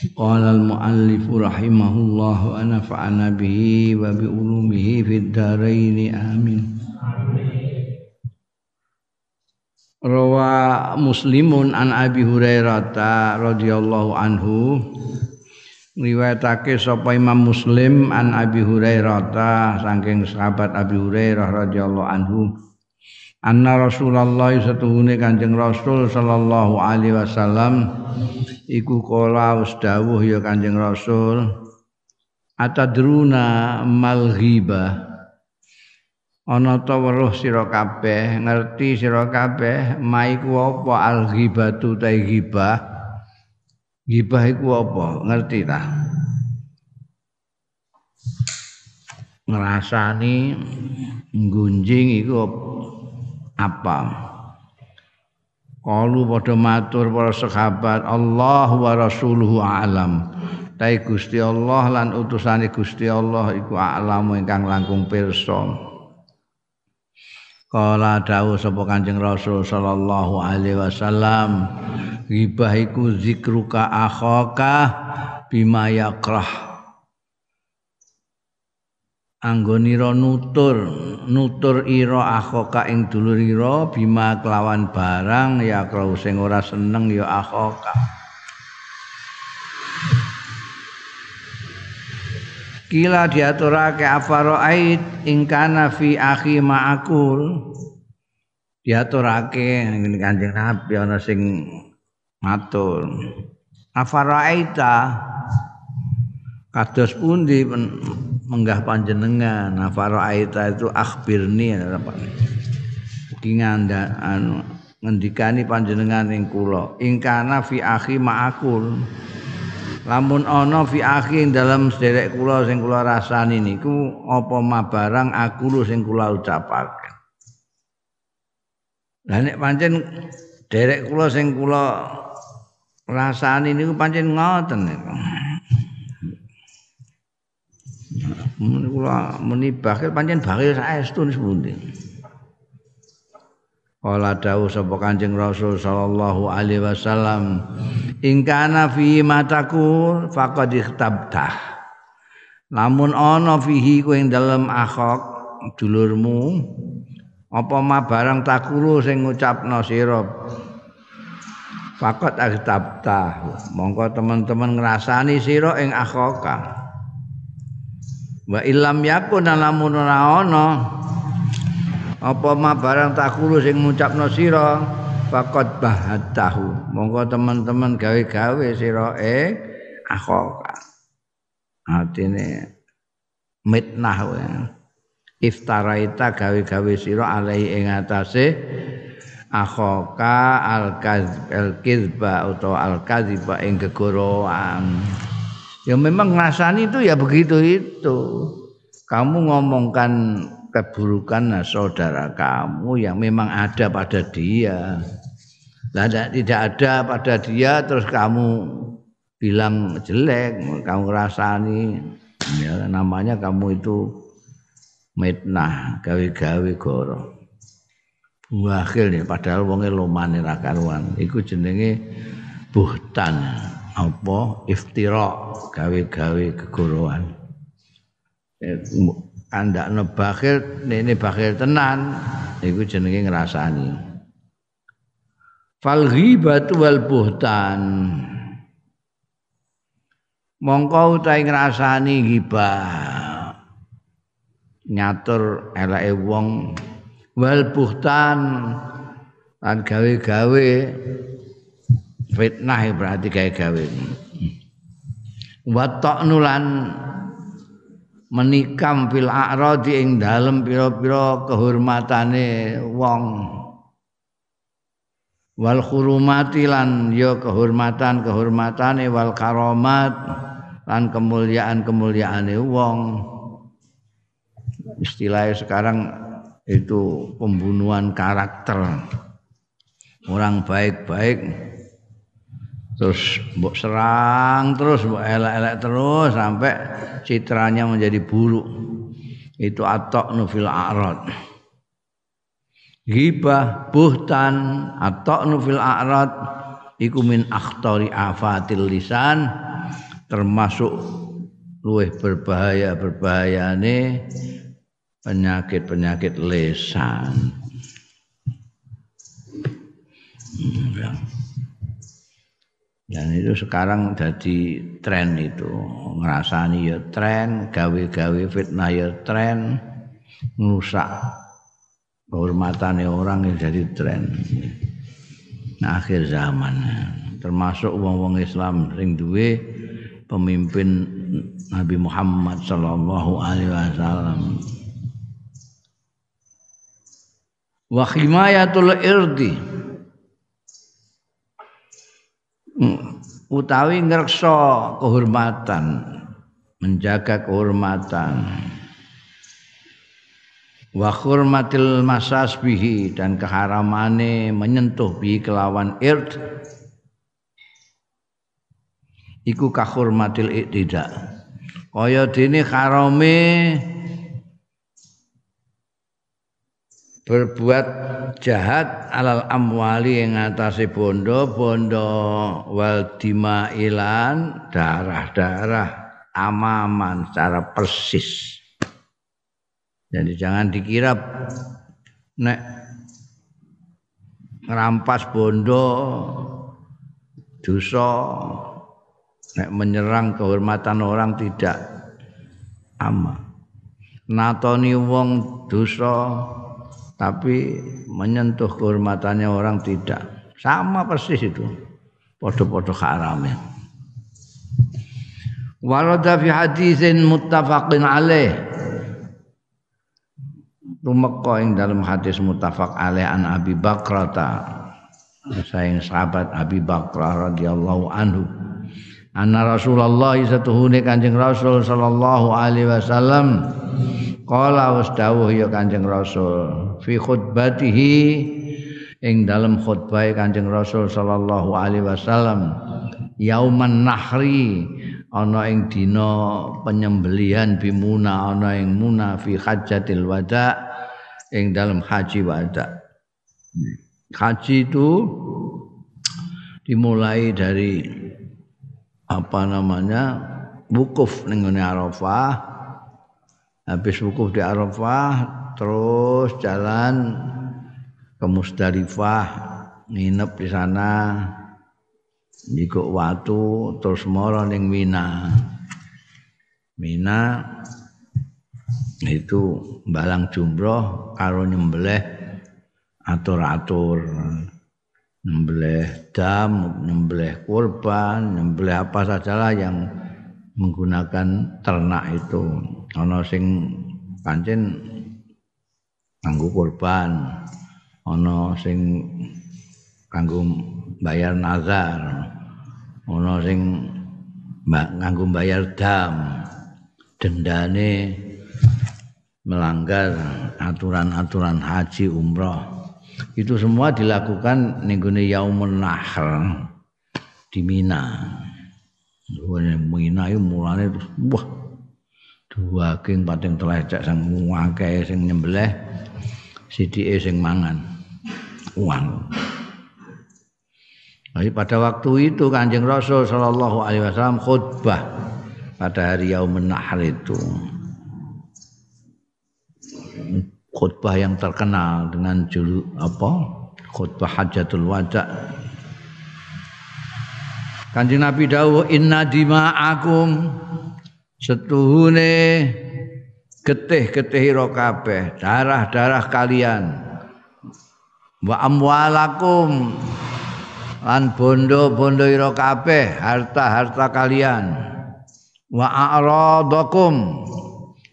Qala al-muallif rahimahullah wa nafa'ana bihi wa bi ulumihi fid dharain amin. Rawa Muslimun an Abi Hurairah radhiyallahu anhu riwayatake sapa Imam Muslim an Abi Hurairah saking sahabat Abi Hurairah radhiyallahu anhu anna Rasulullah satuhune Kanjeng Rasul sallallahu alaihi wasallam. Iku kala dawuh ya Kanjeng Rasul atadruna mal ghibah? Ana ta weruh sira kabeh ngerti sira kabeh maiku apa al ghibatu ta ghibah? Ghibah iku apa? Ngerti ta? Ngrasani nggunjing iku apa apa? Kalu pada matur para sahabat Allah wa rasuluhu alam. Tai Gusti Allah lan utusane Gusti Allah iku alam ingkang langkung pirsa. Kala dawuh sapa Kanjeng Rasul sallallahu alaihi wasallam ghibah iku zikruka akhaka bima yakrah anggonira nutur nutur ira akhoka ing dulur ira bima kelawan barang ya krau sing ora seneng ya akhoka. Kila diaturake afaroait ing kana fi akhi ma'akul. Diaturake ngene Kanjeng Nabi ana sing matur. Afaroaita kados pundi menggah panjenengan. Nafara aita itu akhbirni apa iki nganda anu ngendikani panjenengan ing kula. Ing kana fi akhi ma'akul. Lamun ana fi akhi dalam sederek kula sing kula rasani niku apa mabarang aku sing kula ucapake lah nek pancen derek kula sing kula rasani niku pancen ngoten niku mun kula muni bakhil pancen bakhil saestu sepundi? Kala dawuh sapa Kanjeng Rasul sallallahu alaihi wasallam kana fi mataku faqad ikhtabta Lamun ana fihi kowe ing dalem akhok dulurmu apa ma barang takulu sing ngucapno sira? Faqad ikhtabta mongko teman-teman ngrasani sira ing akhoka wa ilam yakun lamun ora ana. Apa ma barang takulu sing ngucapno sira faqad bahatahu. Monggo teman-teman gawe-gawe sira e akhoka. Atine mitnah wae iftaraita gawe-gawe sira alai ing atase akhoka al-kadzba utawa al-kadziba ing gegoroan Ya memang ngrasani itu ya begitu itu. Kamu ngomongkan keburukan saudara kamu yang memang ada pada dia. Tidak ada pada dia terus kamu bilang jelek, kamu ngrasani ya namanya kamu itu mitnah gawe-gawe goro. Buahil nih padahal wonge lomane ra karuan. Iku jenenge buhtan. Apa? Iftira gawe-gawe kegorohan. Andakne bakhil nene bakhil tenan. Iku jenenge ngrasani. Fal ghibatu wal buhtan. Mongko utahe ngrasani ghibah. Nyatur eleke wong. Wal buhtan. Lan gawe-gawe fitnah berarti gawe gawe. Wa ta'nulan menikam fil a'radi ing dalem pira-pira kehormatane wong. Wal khurumati lan ya kehormatan kehormatane wal karomat lan kemuliaan kemuliaane wong. Istilahnya sekarang itu pembunuhan karakter. Orang baik-baik terus mbok serang terus mbok elek-elek terus sampai citranya menjadi buruk itu atok nufil a'rad ghibah buhtan atok nufil a'rad iku min akhtori afatil lisan termasuk luwih berbahaya berbahayane penyakit-penyakit lesan. Hmm, ya. Dan itu sekarang jadi tren itu. Ngerasani ya tren, gawe-gawe fitnah ya tren, merusak kehormatan orang yang jadi tren. Nah, akhir zaman. Termasuk wong-wong Islam sing duwe pemimpin Nabi Muhammad sallallahu alaihi wasallam. Wa himayatul irdi hmm, utawi ngreksa kehormatan menjaga kehormatan. Wa hurmatil masasbihi dan keharamane menyentuh bi kelawan ird. Iku kahurmatil iktida. Kaya dene harame berbuat jahat alal amwali yang atase bondo bondo wal dimailan darah-darah amaman secara persis. Jadi jangan dikira nek ngerampas bondo dosa nek menyerang kehormatan orang tidak ama. Natoni wong dosa tapi menyentuh kehormatannya orang tidak. Sama persis itu. Podo-podo haramnya warada fi hadisin muttafaqin alaih. Tumeka ing dalam hadis muttafaq alaih an Abi Bakrata. Sayang sahabat Abi Bakrah radhiyallahu anhu anna Rasulullah satuhune Kanjeng Rasul sallallahu alaihi wasallam. Qala was dawuh ya Kanjeng Rasul fi khutbatihi ing dalam khutbah Kanjeng Rasul sallallahu alaihi wasallam yauman nahri ana ing dina penyembelihan bimuna ana ing muna fi hajjatil wada ing dalam haji wada. Haji itu dimulai dari apa namanya? Wukuf ning Arafah. Habis wukuf di Arafah terus jalan ke Musdalifah nginep di sana. Jiko watu terus moro ning Mina. Mina itu balang jumroh karo nyembelih atur-atur nyembelih dam, nyembelih kurban, nyembelih apa sajalah yang menggunakan ternak itu. Ana sing pancen kanggo kurban ana sing kanggo bayar nazar ana sing nganggo bayar dam. Dendane melanggar aturan-aturan haji umroh itu semua dilakukan ning yaumun nahr di Mina. Mina itu mulane wah dua king pating telecek sing akeh sing nyembelih sidike sing mangan uang. Jadi pada waktu itu Kanjeng Rasul Shallallahu alaihi wasallam khutbah pada hari Yaumun Nahr itu. Khutbah yang terkenal dengan julu apa? Khutbah Hajatul Wada. Kanjeng Nabi dawuh inna dima'akum. Setuhune getih-getih kabeh darah-darah kalian. Wa amwalakum. Lan bondo-bondo ira harta-harta kalian. Wa a'radakum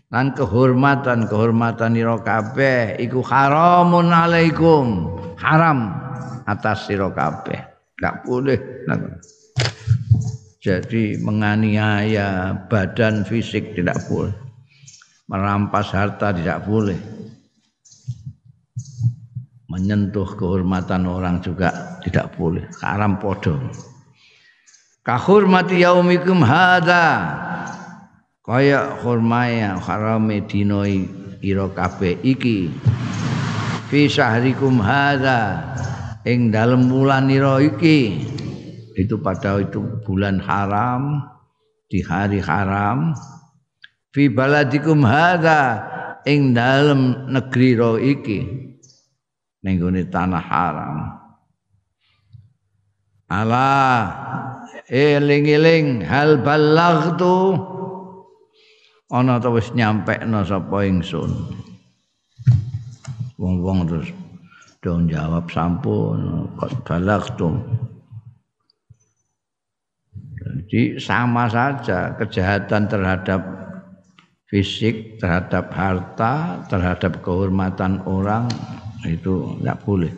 lan kehormatan-kehormatan ira kabeh iku haramun alaikum haram atas sira kabeh. Enggak boleh. Jadi menganiaya badan fisik tidak boleh. Merampas harta tidak boleh. Menyentuh kehormatan orang juga tidak boleh. Haram podo. Kahurmati yaumikum hada. Kaya hormaya harame dinoi ira kabeh. Iki fi syahrikum hadza ing dalem wulan ira iki. Itu pada itu bulan haram di hari haram. Fi baladikum hadza ing dalem negeri ro iki. Ning tanah haram. Ala eling-eling hal balaghtu ana ta wis nyampekno sapa ingsun wong-wong terus dong jawab sampun kok balagtum jadi sama saja kejahatan terhadap fisik, terhadap harta, terhadap kehormatan orang itu tidak boleh.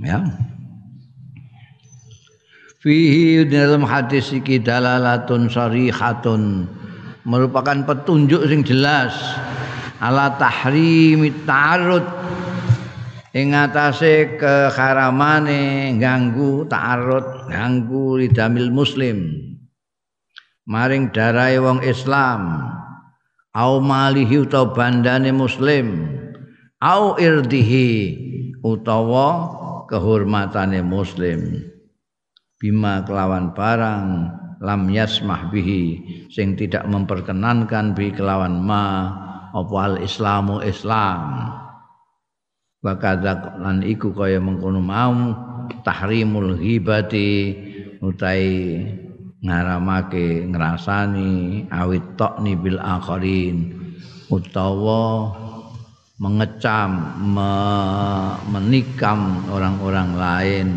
Ya. Fihi dalam hadis iki dalalatun sarihatun. Merupakan petunjuk sing jelas. Ala tahrimi ta'arud ing atase keharamane ganggu ta'arud ganggu lidamil muslim. Maring darahe wong Islam. Au malihi utawa bandane muslim. Au irdihi utawa kehormatane muslim bima kelawan barang lam yasmah bihi sing tidak memperkenankan bi kelawan ma apa al islamu islam. Wa lan iku kaya mengkono mau tahrimul ghibati utai ngaramake ngrasani awit tokni bil akharin utawa mengecam me, menikam orang-orang lain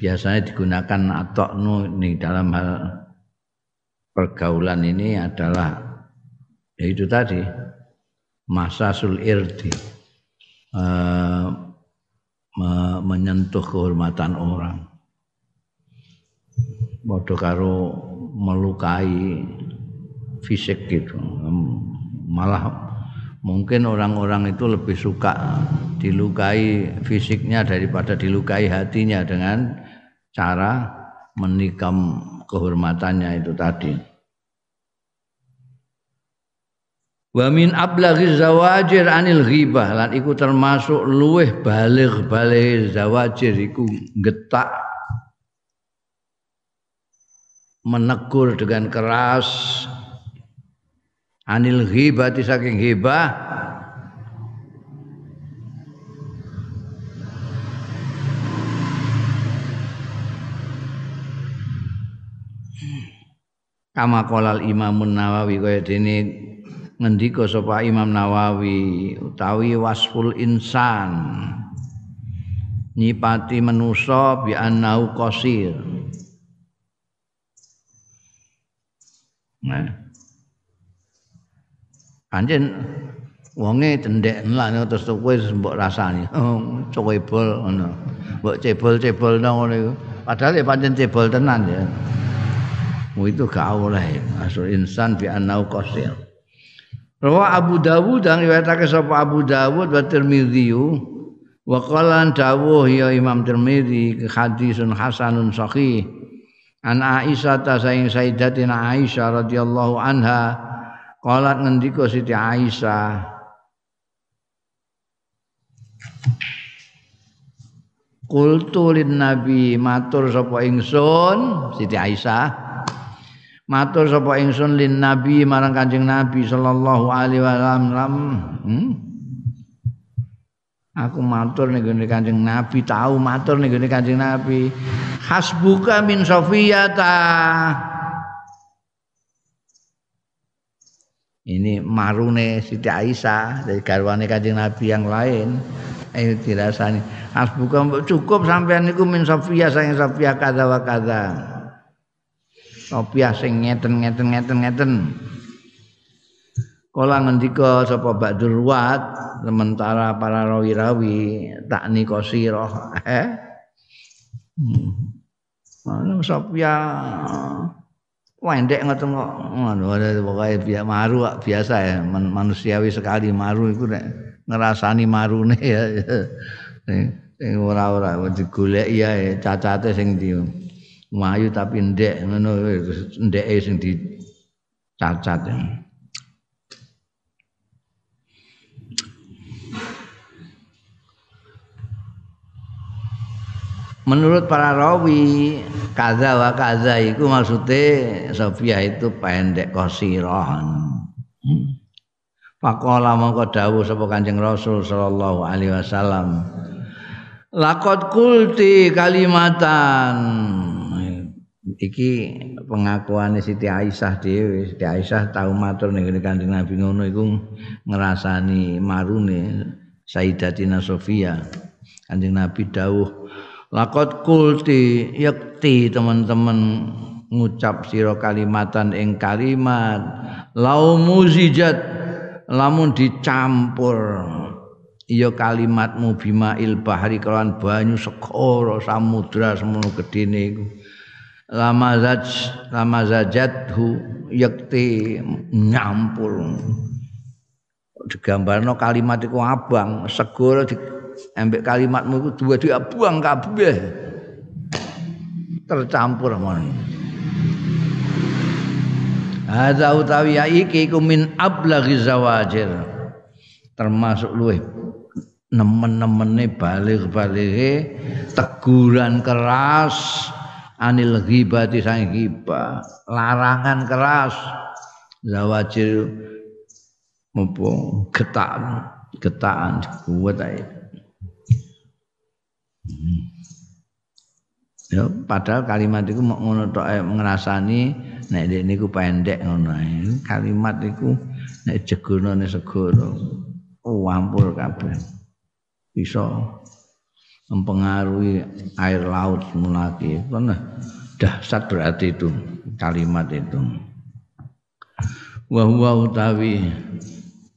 biasanya digunakan atoknu nih dalam hal pergaulan ini adalah ya itu tadi masa irdi. Uh, me menyentuh kehormatan orang. Bodoh karo melukai fisik gitu. Malah mungkin orang-orang itu lebih suka dilukai fisiknya daripada dilukai hatinya dengan cara menikam kehormatannya itu tadi. Wa min ablaghi zawajir anil ghibah lan iku termasuk luweh baligh baligh zawajir iku getak menegur dengan keras anil ghibah saking ghibah kama kolal imamun nawawi kaya dene ngendika sapa Imam Nawawi utawi wasful insan. Nyipati manusa bi annahu qasir. Nah. Anjen wonge cendek lan terus kowe mbok rasani. Oh, cebol ngono. Mbok cebol-cebol nang ngono iku. Padahal ya pancen cebol tenan ya itu gak oleh. Asul insan bi annahu qasir. Rawa Abu Dawud dan riwayatake sapa Abu Dawud wa Tirmidzi wa qala dawuh ya Imam Tirmidzi hadisun hasanun sahih. An Aisyah ta saing Sayyidatina Aisyah radhiyallahu anha qalat ngendika Siti Aisyah Kultu lin Nabi matur sapa ingsun? Siti Aisyah matur sapa ingsun lin nabi marang Kanjeng Nabi sallallahu alaihi wasallam. Hmm? aku matur ning gone Kanjeng Nabi tahu matur ning gone Kanjeng Nabi. Hasbuka min sofiyata. Ini marune Siti Aisyah dari garwane Kanjeng Nabi yang lain. Eh dirasani. Hasbuka cukup sampean niku min Sofia saking Sofia kada wa kada Sopiah sing ngeten ngeten ngeten ngeten. Kala ngendika sapa Ba'dur Ruwat sementara para rawi-rawi takni qasirah eh hmm. Sofia Wendek ngoten kok. Ngono pokoke biasa maru biasa ya manusiawi sekali maru iku nek ngrasani marune ya. Sing ora-ora digoleki ya cacate sing di mayu tapi ndek ngono ndeke sing dicacat. Menurut para rawi kaza wa kaza itu maksudnya Sofia itu pendek kosirohan Pakola mongko dawuh sapa Kanjeng Rasul sallallahu alaihi wasallam Lakot kulti kalimatan iki pengakuan Siti Aisyah dhewe. Siti Aisyah tahu matur ning Kanjeng Nabi ngono iku ngrasani marune Sayyidatina Sofia. Kanjeng Nabi dawuh Lakot kulti yakti teman-teman ngucap siro kalimatan ing kalimat lau muzijat lamun dicampur. Iya kalimatmu bima il bahri kelawan banyu sekoro samudra semono gedene iku lama zaj lama zajathu yakti nyampur. Digambarno kalimat iku abang segoro di ambek kalimatmu itu dua dia buang kabeh. Tercampur mon. Hadza utawi iki iku min ablaghi zawajir. Termasuk luwih nemen-nemene balik-balike teguran keras anil ghibati sang ghibah. Larangan keras. Zawajir apa getaan getaan kuat ae. Ya, padahal kalimat itu mau ngono tok ngrasani nek dek niku pendek ngono Kalimat iku nek jegonone segoro wampul kabeh. Bisa mempengaruhi air laut mulaki. Karena dahsyat berarti itu kalimat itu. Wa huwa utawi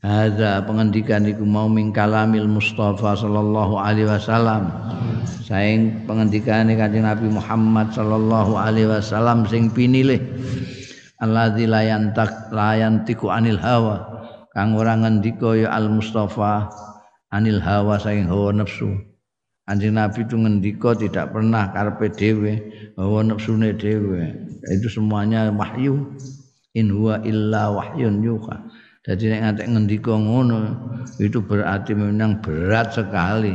Hadza pengendikan iku mau min kalamil Mustafa sallallahu alaihi wasallam. Saing pengendikane Kanjeng Nabi Muhammad sallallahu alaihi wasallam sing pinilih. Alladzi la yantak la yantiku anil hawa. Kang ora ngendika ya al Mustafa anil hawa saing hawa nafsu. Kanjeng Nabi itu ngendika tidak pernah karepe dhewe, hawa nafsune dhewe. Itu semuanya wahyu. In huwa illa wahyun yuha jadi nek ngantek ngendika ngono itu berarti memang berat sekali.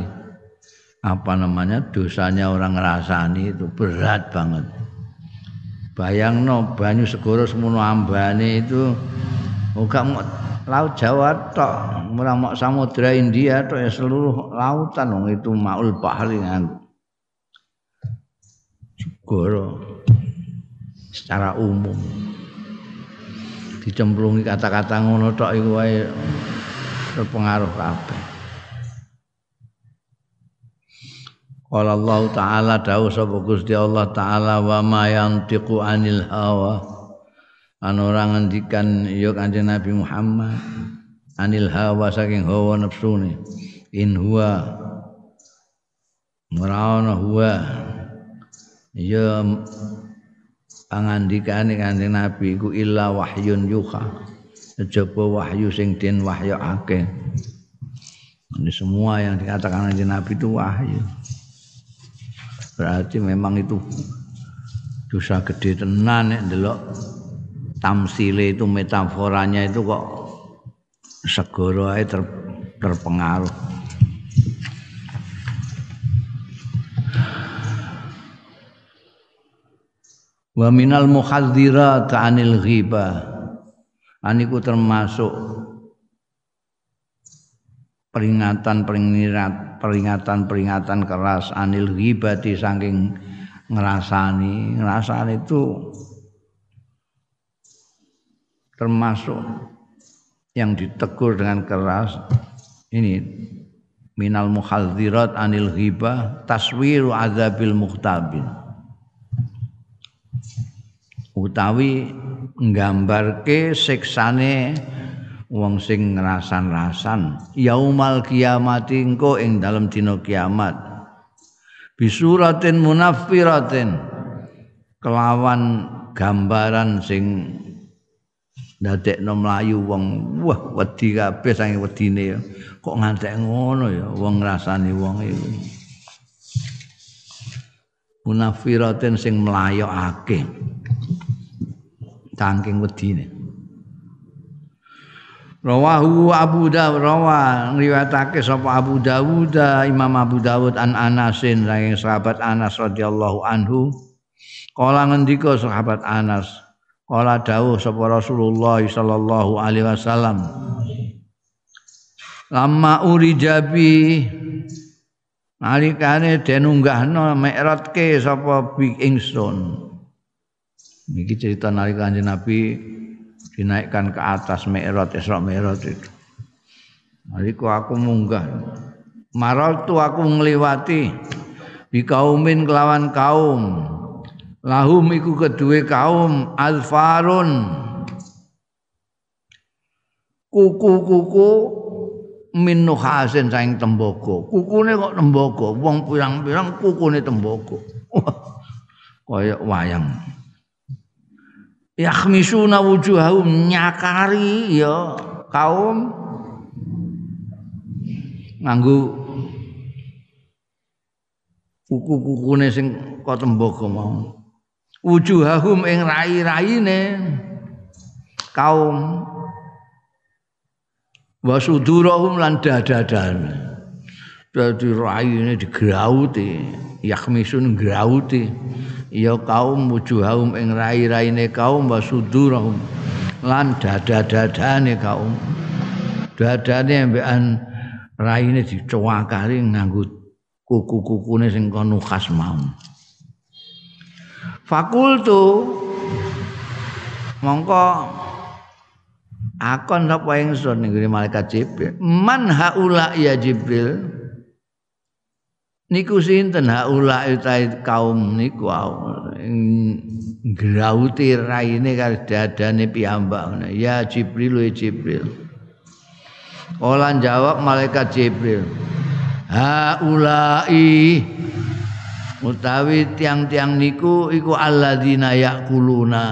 Apa namanya dosanya orang ngerasani itu berat banget. Bayang no banyu segoro semono ambane itu enggak mau laut Jawa tok, mau samudra India tok ya seluruh lautan wong itu maul bahri nganggo. Segoro secara umum dicemplungi kata-kata ngono tok iku wae terpengaruh kabeh. Qala Allah taala dawuh sapa Gusti Allah taala wa ma yantiqu anil hawa. An ora ngendikan ya Kanjeng Nabi Muhammad anil hawa saking hawa nafsune. In huwa ora huwa. Ya pangandikane Kanjeng Nabi iku illa wahyun yuha. Kejaba wahyu sing den wahyakake ini semua yang dikatakan Kanjeng Nabi itu wahyu. Berarti memang itu dosa gede tenan nek ndelok tamsile itu metaforanya itu kok segoro ae ter, terpengaruh. Wa minal muhadzirat anil ghibah. Aniku termasuk peringatan peringatan peringatan peringatan keras anil ghibati saking ngerasani. Ngerasani itu termasuk yang ditegur dengan keras ini minal muhadzirat anil ghibah taswiru azabil muhtabin. Utawi nggambarke siksane wong sing ngrasan-rasan yaumal kiamati engko ing dalem dina kiamat. Bisuratin munaffiratin kelawan gambaran sing ndadekno mlayu wong wah wedi kabeh sange wedine kok ngantek ngono ya wong ngrasani wong iku munaffiratin sing mlayokake. Saking wedine. Rawahu Abu Dawud rawa riwayatake sapa Abu Dawud Imam Abu Dawud an Anasin saking sahabat Anas radhiyallahu anhu. Kala ngendika sahabat Anas kala dawuh sapa Rasulullah sallallahu alaihi wasallam Lama uri jabi nalikane den unggahno mi'ratke sapa bi ingsun iki cerita nalika Nabi dinaikkan ke atas Mi'raj Isra Mi'raj itu. Naliku aku munggah. Maral tu aku ngliwati di kaumin kelawan kaum. Lahum iku kaum alfarun. Kuku-kuku min nuhasin saing tembaga. Kukune kok tembaga, wong pirang-pirang kukune tembaga. Kaya wayang. yakhmisuna wujuhahum nyakari ya kaum nganggo kuku-kukune sing kok tembaga mau wujuhahum ing rai-raine. Kaum. Wasudurahum lan dadadane dadi raine digrauti yakhmisun grauti ya kaum wujuhahum ing rai-raine kaum wasudurahum lan dada-dadane kaum. Dadane ambekan raine dicuwakari nganggo kuku-kukune sing kono khas mau fakultu. Mongko akon sapa ingsun ning malaikat Jibril? Man haula ya Jibril. Niku sinten? Haula utai kaum niku grauti raine karo dadane piyambak ya Jibril ya Jibril. Ola jawab malaikat Jibril. Haulai utawi tiang-tiang niku iku alladzina yakuluna.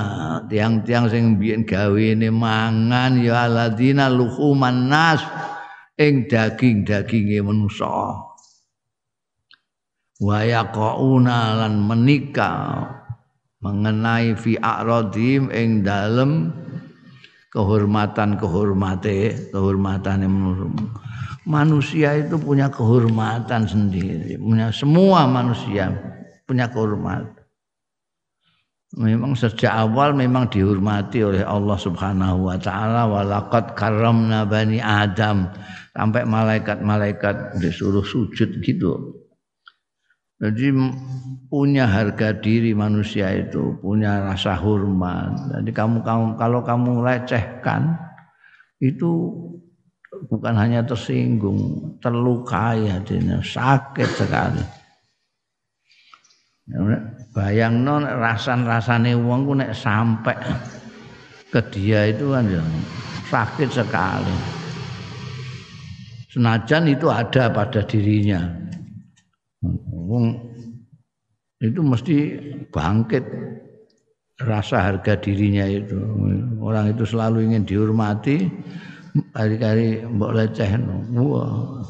Tiang-tiang sing biyen gawene mangan ya alladzina luhuman nas ing daging-daginge manusa wa yaqauna lan menikah mengenai fi a'radim ing dalem kehormatan kehormate kehormatan manusia itu punya kehormatan sendiri. Punya semua manusia punya kehormatan. Memang sejak awal memang dihormati oleh Allah Subhanahu wa taala walaqad karramna bani Adam. Sampai malaikat-malaikat disuruh sujud gitu. Jadi punya harga diri manusia itu, punya rasa hormat. Jadi kamu, kamu kalau kamu lecehkan itu bukan hanya tersinggung, terlukai hatinya, sakit sekali. Bayang non rasan-rasane wong ku nek sampai ke dia itu kan ya sakit sekali. Senajan itu ada pada dirinya. Wong itu mesti bangkit rasa harga dirinya itu. Orang itu selalu ingin dihormati, kali-kali mbok leceh, wah.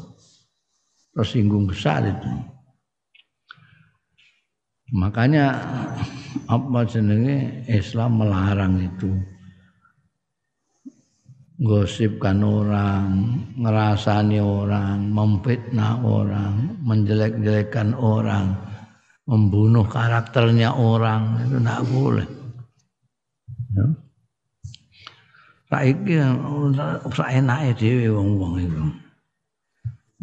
Tersinggung besar itu. Makanya apa jenenge? Islam melarang itu. Gosipkan orang, ngerasani orang, memfitnah orang, menjelek-jelekan orang, membunuh karakternya orang. Itu tidak boleh. Ya. Saiki saenake dhewe wong-wong itu.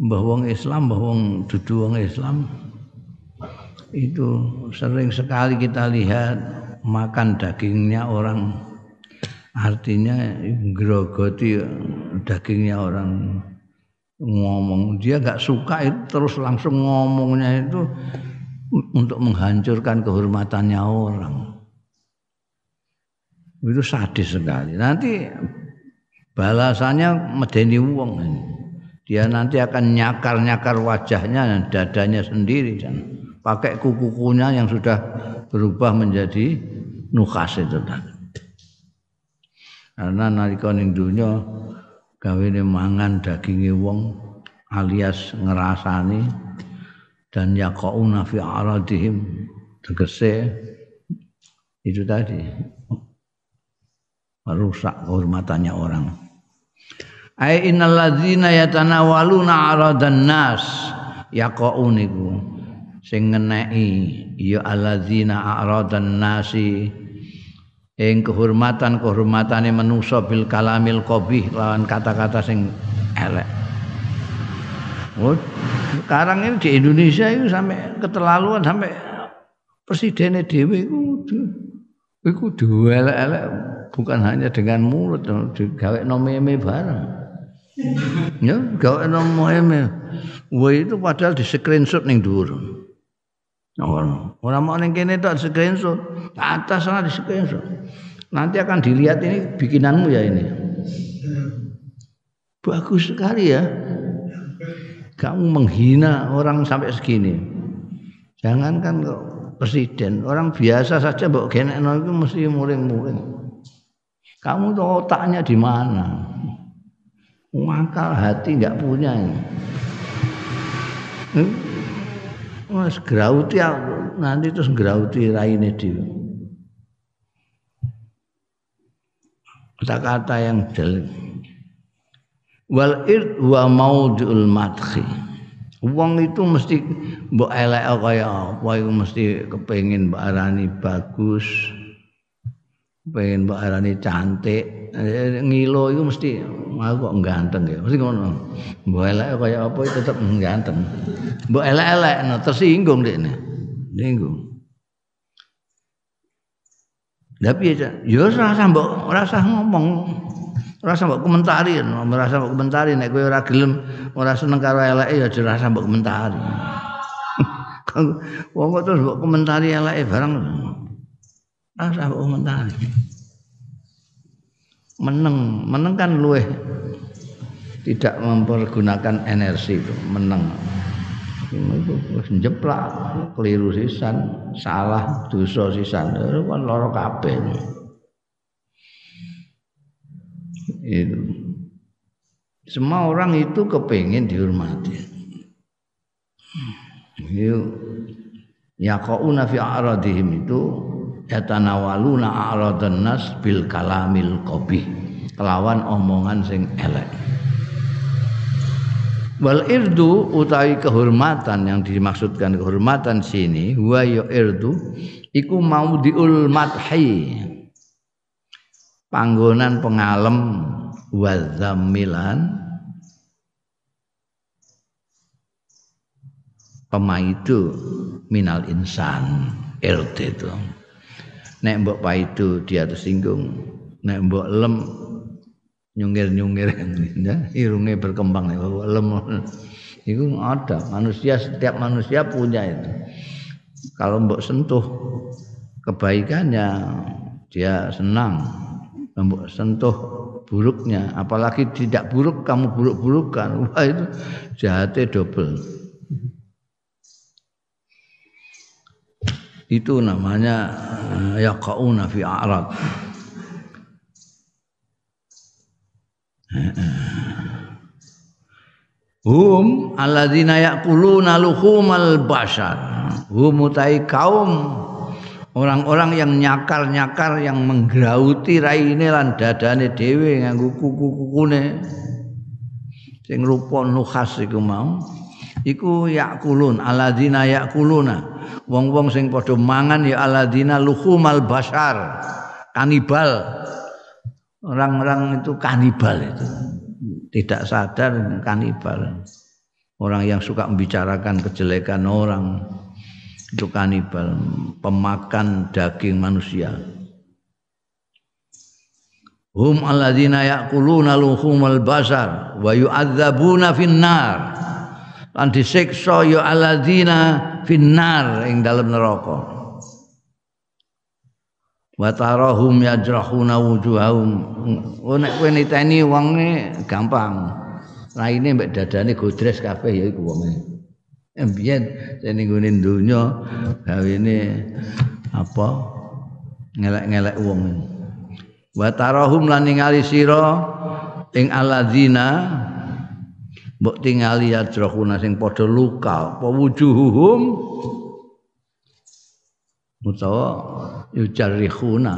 Mbah wong Islam, mbah wong dudu wong Islam itu sering sekali kita lihat makan dagingnya orang. Artinya grogoti dagingnya orang. Ngomong dia nggak suka itu terus langsung ngomongnya itu untuk menghancurkan kehormatannya orang itu sadis sekali. Nanti balasannya medeni wong. Dia nanti akan nyakar-nyakar wajahnya dan dadanya sendiri dan pakai kuku-kukunya yang sudah berubah menjadi nukas itu tadi. Karena nalika ning donya gawene mangan daginge wong alias ngerasani dan yaqauna fi aradihim tegese itu tadi merusak kehormatannya orang. Ai innal ladzina yatanawaluna aradan nas yaqaun iku. Sing ngeneki ya alladzina aradan nasi ing kehormatan kehormatane manusa bil kalamil qabih lawan kata-kata sing elek. Oh, sekarang ini di Indonesia itu sampai keterlaluan sampai presidennya dewi itu itu dua elek bukan hanya dengan mulut digawe nomeme bareng. Ya gawe nomeme wah itu padahal di screenshot ning dhuwur. Orang mau ning kene tok screenshot. Atas sana di screenshot. Nanti akan dilihat ini bikinanmu ya ini. Bagus sekali ya. Kamu menghina orang sampai segini. Jangankan kok presiden orang biasa saja mbok genekno itu mesti muring-muring kamu tuh otaknya di mana? Akal hati nggak punya ini. Hmm? Mas grauti nanti terus grauti raine dia. Kata-kata yang jelek. Wal ird wa maudul madhi. Wong itu mesti mbok elek kaya apa iku mesti kepengin mbok bagus, pengen mbak arani cantik. Ngilo itu mesti aku kok ganteng ya? Mesti ngono. Mbok elek kaya apa itu tetep ganteng. Mbok elek-elek no tersinggung deh ini. Singgung tapi ya ya rasa mbok rasa ngomong. Rasa mbok komentari merasa mbok komentari nek kowe ora gelem ora seneng karo eleke ya rasa mbok komentari wong kok terus mbok komentari eleke barang Rasa mbok komentari. Meneng, meneng kan luweh. Tidak mempergunakan energi itu, meneng. itu jeplak keliru sisan. Salah dosa sisan. Kan loro kabeh. Itu. Semua orang itu kepingin dihormati. Yuk. Yaqauna fi aradihim itu yatanawaluna a'radan nas bil kalamil qabih. Kelawan omongan sing elek. Wal irdu utawi kehormatan yang dimaksudkan kehormatan sini wa ya irdu iku maudhiul madhi. Panggonan pengalem wa zamilan pemaitu minal insan irdu itu nek mbok paido dia tersinggung nek mbok lem nyungir-nyungir. Ya irunge berkembang nek lem. Itu ada manusia setiap manusia punya itu. Kalau mbok sentuh kebaikannya dia senang. Mbok sentuh buruknya apalagi tidak buruk kamu buruk-burukan. Wah itu jahatnya double itu namanya eh, yaqauna fi a'rad. Hum alladzina yaquluna luhumal bashar. Hum utai kaum orang-orang yang nyakar-nyakar yang menggrauti raine lan dadane dhewe nganggo kuku-kukune. Sing rupa nukhas iku mau. Iku yakulun alladzina yakuluna wong-wong sing padha mangan ya aladina luhumal basar kanibal. Orang-orang itu kanibal itu. Tidak sadar kanibal. Orang yang suka membicarakan kejelekan orang itu kanibal pemakan daging manusia. Hum alladzina yaquluna luhumal basar wa yu'adzabuna finnar lan disiksa ya alladzina finnar ing dalam neraka. Wa tarahum yajrahuna wujuhahum. Oh nek kowe niteni wonge gampang. Raine mbek dadane godres kabeh ya iku wonge. Mbiyen sing nggone donya gawene apa? Ngelek-ngelek wong wa tarahum lan ningali sira ing alladzina mbok tingali yajrahuna sing padha luka apa wujuhuhum? Utawa yujarrihuna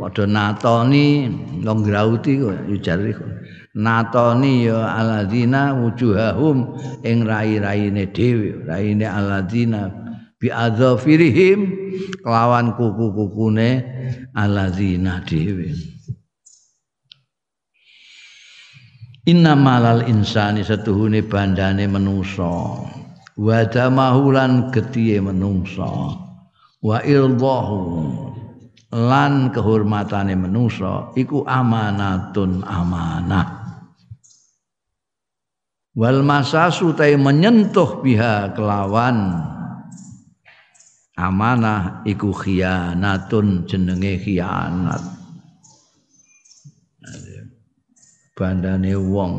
padha natoni wong grauti yujarrihu natoni ya aladina wujuhahum ing rai-raine dhewe raine aladina bi adzafirihim kelawan kuku-kukune aladina dhewe Inna malal insani setuhune bandane menungso. Wa damahulan getihe menungso. Wa irdahu lan kehormatane manusa iku amanatun amanah. Wal masasu tay menyentuh biha kelawan. Amanah iku khianatun jenenge khianat bandane wong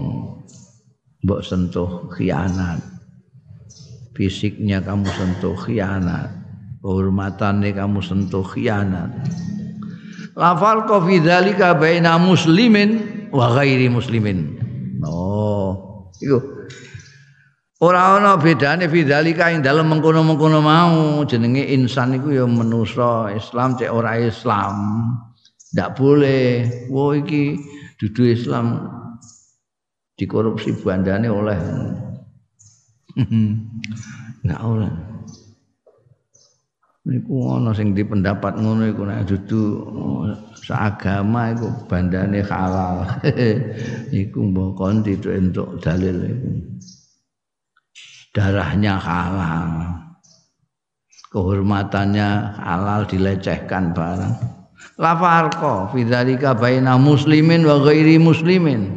mbok sentuh khianat. Fisiknya kamu sentuh khianat kehormatannya kamu sentuh khianat. Lafal ko fi dzalika baina muslimin wa ghairi muslimin. Oh iku. Ora ana bedane fi dzalika ing dalem mengkono-mengkono mau. Jenenge insan iku ya manusa Islam cek ora Islam. Ndak boleh. Wo iki dudu Islam dikorupsi bandane oleh. Nggak oleh. Niku ana sing di pendapat ngono iku nek dudu seagama iku bandane halal. Iku mbok kon entuk dalil iku. Darahnya halal. Kehormatannya halal dilecehkan barang la farqa fi dzalika baina muslimin wa ghairi muslimin.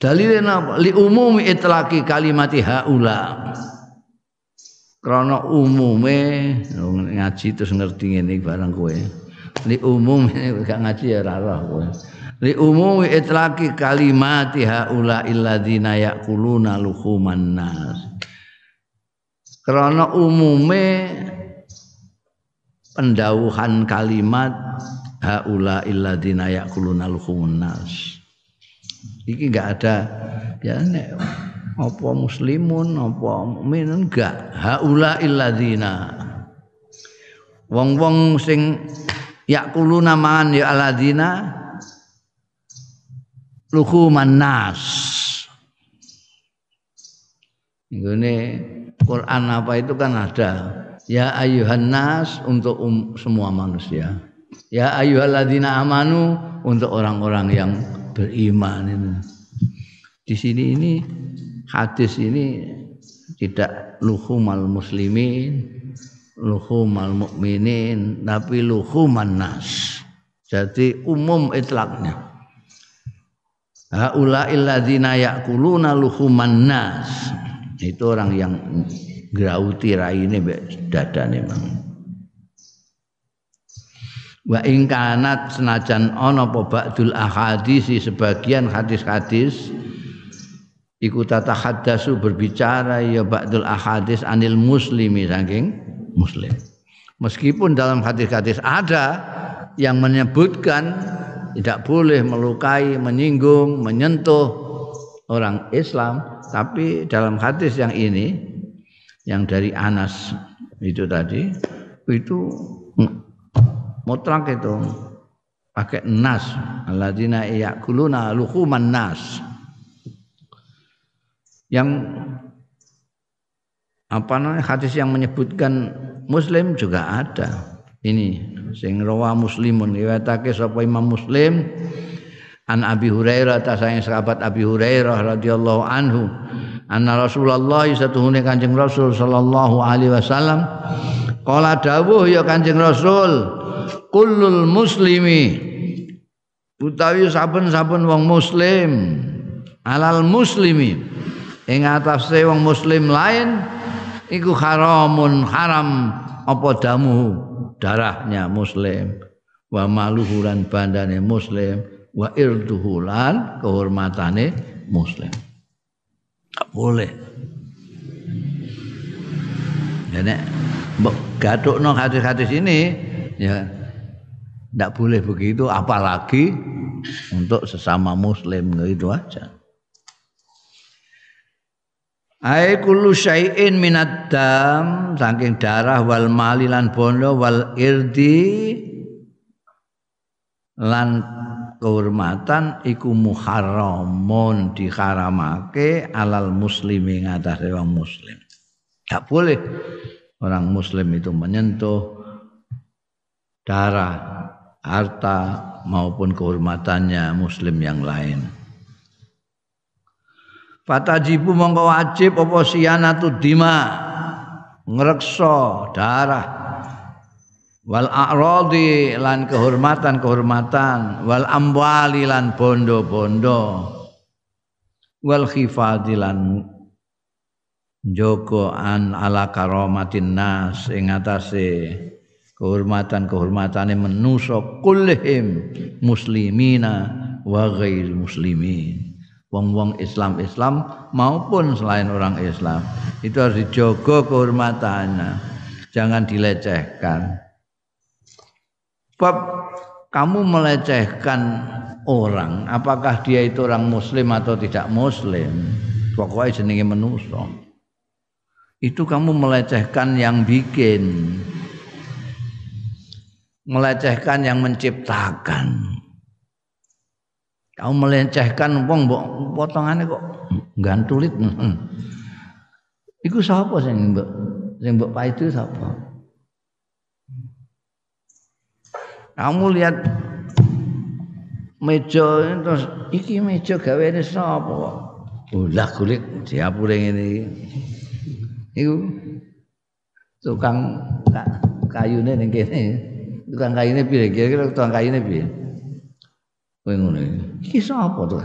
Dalilnya apa li umumi itlaqi kalimati haula. Krana umume ngaji terus ngerti ngene barang kowe. Li umum gak ngaji ya ora roh kowe. Li umumi itlaqi kalimati haula illadzina yaquluna luhuman nas. Krana umume pendawuhan kalimat haula illadzina yaquluna luhuman nas iki enggak ada. Ya nek apa muslimun apa mukmin enggak haula illadzina wong-wong sing yakuluna man ya alladzina luhuman nas ini Quran apa itu kan ada ya ayuhan nas untuk um, semua manusia. Ya ayyuhalladzina amanu untuk orang-orang yang beriman ini. Di sini ini hadis ini tidak luhumal muslimin luhumal mukminin tapi luhuman nas. Jadi umum itlaknya haula illadzina yakuluna luhuman nas. Itu orang yang grauti raine dadane mang wa ingkanat senajan ana apa ba'dul ahadis sebagian hadis-hadis iku tatahaddasu berbicara ya ba'dul ahadis anil muslimi saking muslim. Meskipun dalam hadis-hadis ada yang menyebutkan tidak boleh melukai, menyinggung, menyentuh orang Islam, tapi dalam hadis yang ini yang dari Anas itu tadi itu mutlak itu pakai nas. Alladzina yakuluna luhuman nas. Yang apa namanya hadis yang menyebutkan muslim juga ada. Ini sing rawa muslimun riwayatake sapa Imam Muslim an Abi Hurairah ta sahabat Abi Hurairah radhiyallahu anhu anna Rasulullah satuhune Kanjeng Rasul sallallahu alaihi wasallam. Qala dawuh ya Kanjeng Rasul kullul muslimi. Utawi saben-saben wong muslim. Alal muslimi. Ing atase wong muslim lain iku haramun haram apa damu darahnya muslim? Wa maluhulan bandane muslim wa irduhulan kehormatane muslim tak boleh. Jadi gatuk no hadis-hadis ini ya tidak boleh begitu apalagi untuk sesama muslim gitu aja. Ai kullu syai'in minad dam saking darah wal mali lan bondo wal irdi lan kehormatan iku muharramun diharamake alal muslimi ngatasé wong muslim. Enggak boleh orang muslim itu menyentuh darah, harta maupun kehormatannya muslim yang lain. Fatajibu mongko wajib apa siyanatu dima ngrekso darah wal a'radi lan kehormatan-kehormatan. Wal amwali lan bondo-bondo. Wal khifadi lan joko an ala karomatin nas. Ing atase kehormatan-kehormatane manusa kullihim muslimina wa ghairi muslimin. Wong-wong Islam-Islam maupun selain orang Islam. Itu harus dijogo kehormatannya. Jangan dilecehkan bab kamu melecehkan orang apakah dia itu orang muslim atau tidak muslim pokoknya jenenge menuso itu kamu melecehkan yang bikin melecehkan yang menciptakan Kamu melecehkan wong mbok potongane kok gantulit. Iku sapa sing mbok sing mbok paidu sapa? Kamu lihat meja terus iki meja gaweane sapa? Ulah kulit diapure ngene iki. Iku tukang kayune ning. Tukang kayune piye? Kira-kira tukang kayune piye? Kowe ngono iki. sapa to?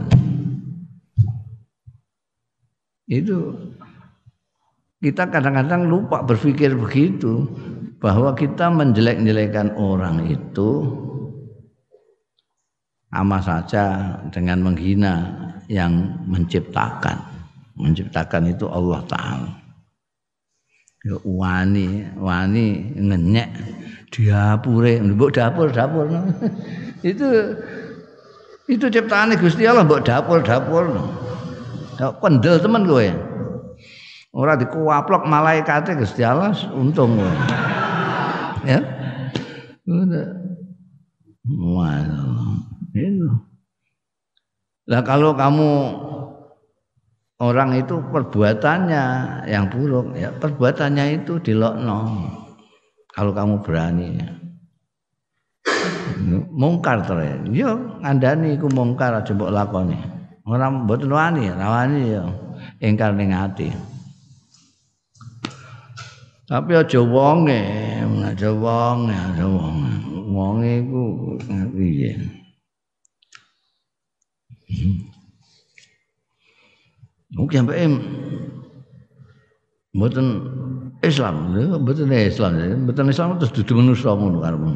Itu kita kadang-kadang lupa berpikir begitu bahwa kita menjelek-jelekan orang itu sama saja dengan menghina yang menciptakan. Menciptakan itu Allah Ta'ala. Ya, wani, wani ngenyek diapure, mbok dapur dapur. itu Itu ciptaane Gusti Allah mbok dapur-dapur. Kendel temen kowe. Ora dikuaplok malaikate Gusti Allah untung kowe. Ya. Udah. Itu. Lah kalau kamu orang itu perbuatannya yang buruk, ya perbuatannya itu dilokno. Kalau kamu berani. Ya mungkar to ya ngandani iku mungkar aja mbok lakoni ora mboten wani rawani ya ingkar ning ati tapi aja wonge aja wonge aja wonge. Wonge iku piye Mungkin sampai mboten Islam, mboten Islam, mboten Islam terus dudu manusa ngono karepmu.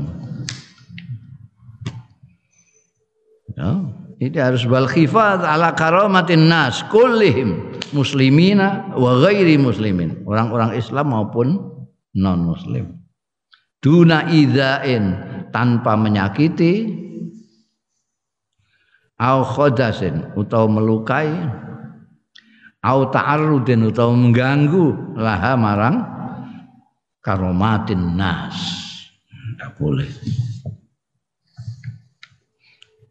Ya, ini harus wal khifat ala karamatin nas kullihim muslimina wa ghairi muslimin. Orang-orang Islam maupun non muslim. Duna idain tanpa menyakiti au khodasin atau melukai au ta'arrudin atau mengganggu laha marang karomatin nas. Tidak boleh.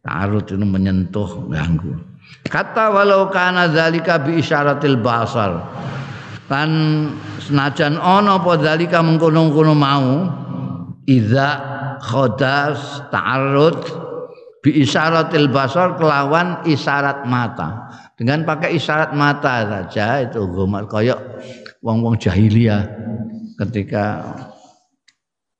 Ta'arud itu menyentuh ganggu. Kata walau kana zalika bi isyaratil basar. Kan senajan ono apa zalika mengkono-kono mau idza khodas ta'arud bi isyaratil basar kelawan isyarat mata. Dengan pakai isyarat mata saja itu gomat koyok wong-wong jahiliyah ketika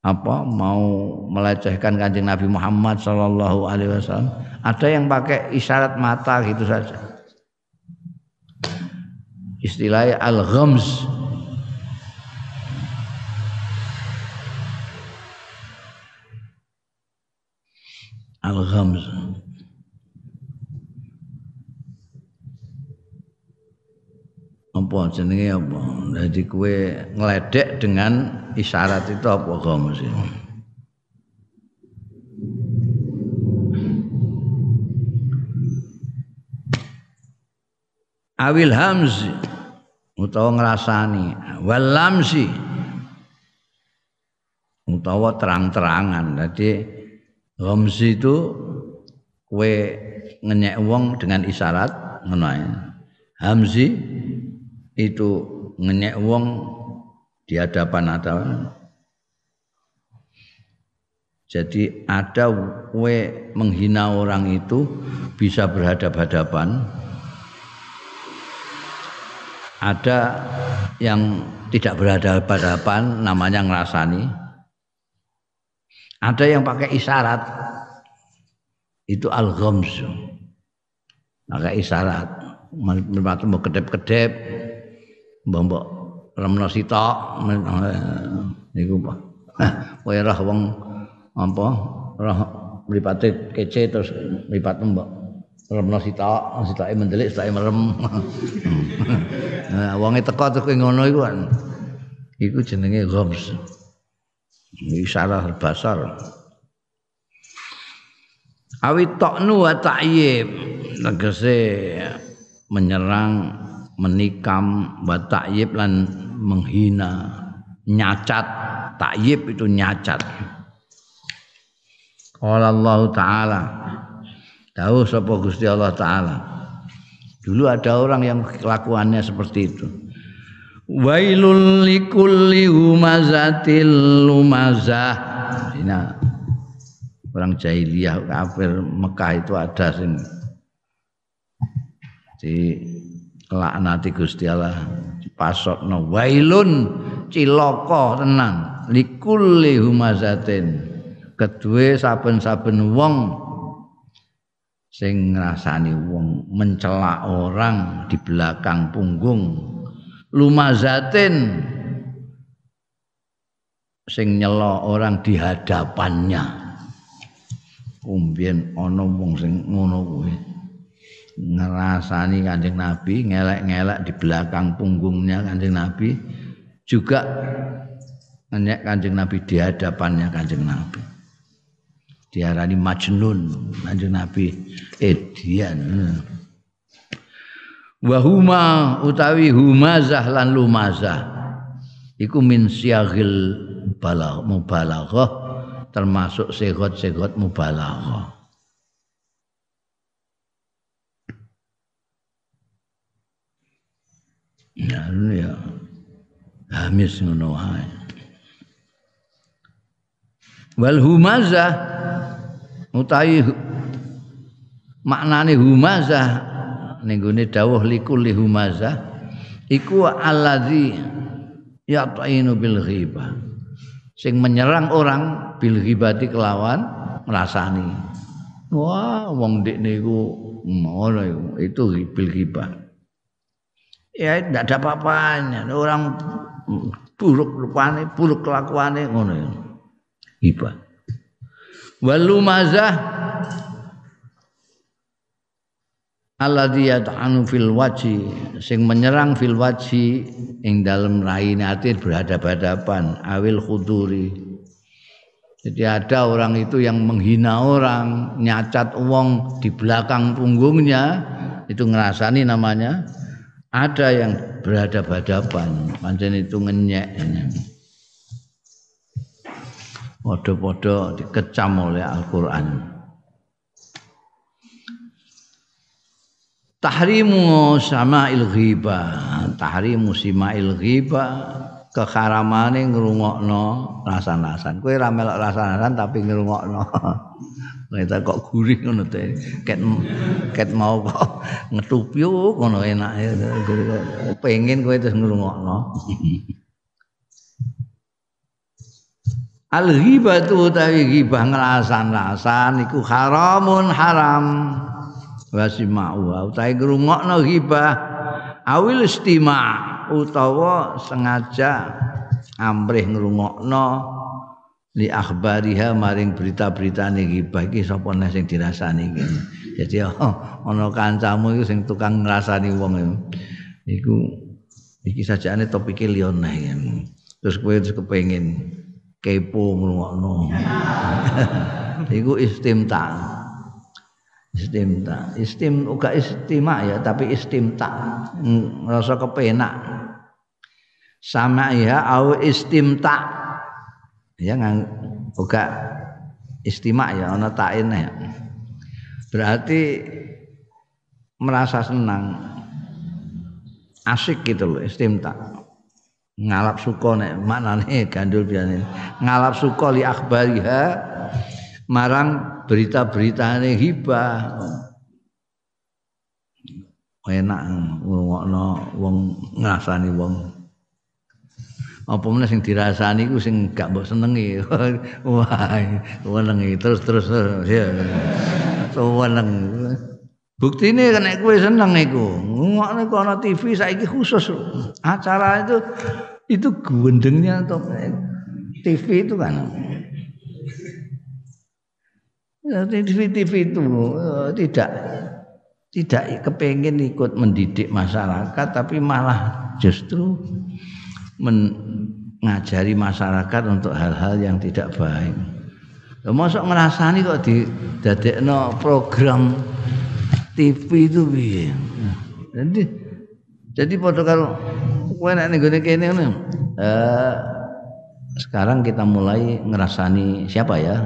apa? Mau melecehkan kanjeng Nabi Muhammad Shallallahu Alaihi Wasallam? Ada yang pakai isyarat mata gitu saja. Istilah al ghams al ghams apa jenenge apa? Jadi kue ngeledek dengan isyarat itu apa ghamz awil hamz utawa ngrasani wal lamsi utawa terang-terangan. Jadi ghamzi itu kue ngenyek wong dengan isyarat ngono Hamzi itu ngenyek wong di hadapan ada jadi ada kue menghina orang itu bisa berhadap-hadapan. Ada yang tidak berhadapan-hadapan namanya ngerasani. Ada yang pakai isyarat. Itu al-ghamz. Pakai isyarat. Mau kedep-kedep mbok lemno sitok niku kowe roh wong apa roh mripate kece terus mripat mbok lemno sitok sitoke mendelik sitoke merem. Nah wonge teko terus ngono iku kan iku jenenge ghamz Isyarah basar. Awit toknu wa ta'yib. Menyerang, menikam wa ta'yib lan menghina, nyacat. Ta'yib itu nyacat. Qala Allah taala. Tahu sapa Gusti Allah taala. Dulu ada orang yang kelakuannya seperti itu. Wailul likulli humazatil lumazah. Nah, orang jahiliyah kafir Mekah itu ada sing di laknati Gusti Allah dipasokno wailun cilaka tenan likulli humazatin kedue saben-saben wong sing ngrasani wong mencela orang di belakang punggung lumazatin sing nyelo orang di hadapannya. Umbien ana wong sing ngono kuwi ngerasani Kanjeng Nabi ngelek-ngelek di belakang punggungnya Kanjeng Nabi juga ngenyek Kanjeng Nabi di hadapannya Kanjeng Nabi. Diarani majnun Kanjeng Nabi edian. Wahuma utawi humazah lan lumazah. Iku min siagil balagh mubalaghah termasuk segot-segot mubalaghah ya ya. Hamis ngono wae. Wal humazah utawi maknane humazah ning gone dawuh likulli humazah iku allazi yatainu bil ghibah. Sing menyerang orang bil ghibati kelawan ngrasani. Wah wong dik niku ngono itu bil ghibah ya tidak ada apa-apanya. Orang buruk rupane buruk kelakuane ngono ya. Ghibah walumazah alladzi yata'anu fil waji sing menyerang fil waji ing dalem raine ati berhadapan-hadapan awil khuduri. Jadi ada orang itu yang menghina orang nyacat uang di belakang punggungnya itu ngerasani namanya ada yang berhadapan-hadapan pancen itu ngenyek. Podo-podo dikecam oleh Al-Quran. tahrimu sama'il ghibah tahrimu sima'il ghibah keharamane ngrungokno rasan-rasan kowe ra melok rasan-rasan tapi ngrungokno Kita kok gurih ngono teh. Ket ket mau kok ngetupi ngono enak pengen kowe terus ngrungokno. Al ghibatu utawi ghibah ngerasan-rasan iku haramun haram wasima'u utahe ngrungokno ghibah awil istima' utawa sengaja amrih ngrungokno li akhbariha maring berita-berita ghibah iki sapa neh sing dirasani iki. Jadi oh, ana kancamu iku sing tukang ngrasani wong iku iki sajane topike liyane ya. Terus kowe terus kepengin kepo ngrungokno. iku istimta. Istimta. Istim uga istima ya, tapi istimta. Rasa kepenak. Sama ya au istimta ya ngang buka istimak ya ana ya. Berarti merasa senang. Asik gitu loh istimta ngalap suka nek maknane gandul biasane. Ngalap suka li akhbariha marang berita-beritane hibah. Enak ngomongno wong ngrasani wong apa meneh sing dirasani ku sing gak mbok senengi? Wah wenengi. Terus terus ya. Weneng. Buktine kan kowe seneng iku. Ngono kok ana TV saiki khusus. Acara itu itu gendengnya atau TV itu kan. TV TV itu eh, tidak tidak kepengen ikut mendidik masyarakat tapi malah justru mengajari masyarakat untuk hal-hal yang tidak baik. Lha mosok ngrasani kok di dadekno program TV itu piye. Jadi jadi padha karo kowe nek ning kene ngono. Eh sekarang kita mulai ngerasani siapa ya?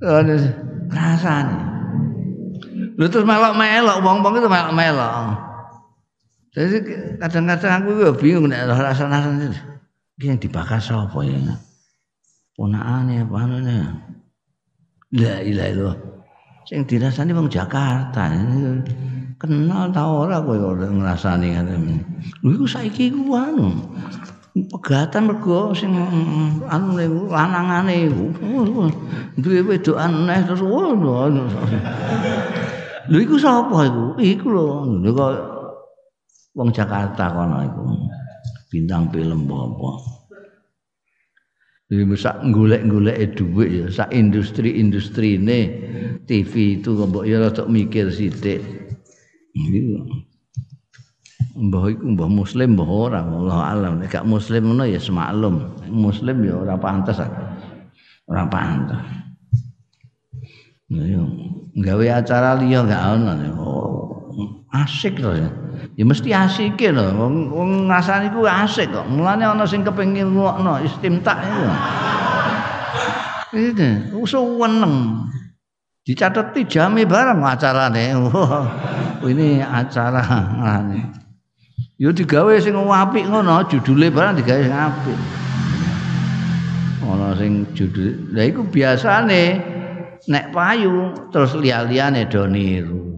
Ngerasani. Lu terus melok-melok, wong-wong itu melok-melok. Jadi kadang-kadang aku juga bingung nek rasa-rasa ini yang dibakar sapa ya. Ponakane apa anune. La ilaha illallah. Sing dirasani wong Jakarta. Kenal ta ora kowe ora ngrasani ngene. Iku saiki iku anu. Pegatan mergo sing anu lanangane iku. Duwe wedokan neh terus ngono. Lho iku sapa iku? Iku lho. Lho kok wong Jakarta kono iku bintang film apa Jadi sak golek-golek dhuwit ya, sak industri-industri ini TV itu mbok ya rada mikir sithik. Iku. Mbah iku mbah muslim mbah ora Allah alam nek gak muslim ngono ya semaklum. Muslim ya ora pantes. Ora pantes. Yo gawe acara liya gak ono. Oh, asik to ya. ya mesti asik lho wong wong ngrasani ku asik kok. Mulane ana sing kepengin ngono. Istimta itu itu usuweneng dicateti jame bareng acarane. Ini acara ngene. Yo digawe sing apik ngono judule barang digawe sing apik. Ana sing judul lha iku biasane nek payu terus liya-liyane do niru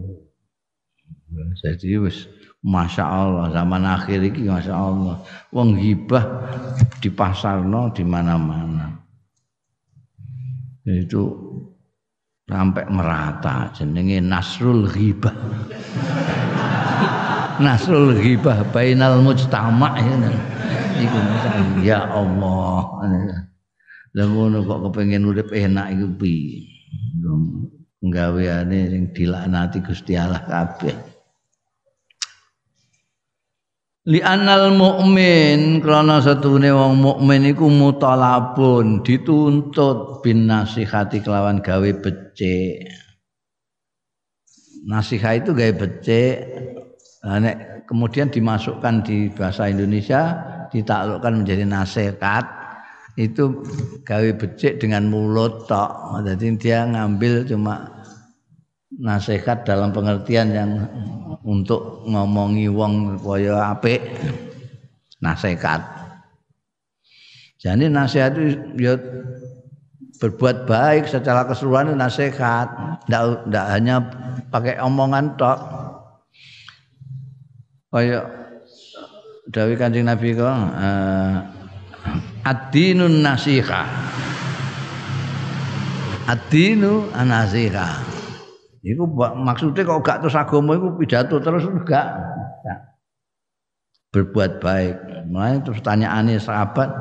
jadi wis Masya Allah zaman akhir ini Masya Allah Wong hibah di pasar no di mana-mana. Itu sampai merata jenenge Nasrul Ghibah. Nasrul Ghibah bainal mujtama ya. Iku ya Allah. Lha ngono kok kepengin urip enak iku piye? Nggaweane sing dilaknati Gusti Allah kabeh li anal mukmin krana satune wong mukmin iku mutalabun dituntut bin nasihati kelawan gawe becik. Nasihat itu gawe becik. Nek kemudian dimasukkan di bahasa Indonesia ditaklukkan menjadi nasihat itu gawe becik dengan mulut tok. Jadi dia ngambil cuma nasihat dalam pengertian yang untuk ngomongi wong kaya apik nasihat. Jadi nasihat itu ya berbuat baik secara keseluruhan itu nasihat, tidak hanya pakai omongan tok. Kaya Dawi Kanjeng Nabi kok uh, ad-dinun nasiha. Ad-dinu an-nasiha. Iku maksudnya kalau gak terus agama itu pidato terus enggak. Berbuat baik. Mulai terus tanyaannya sahabat,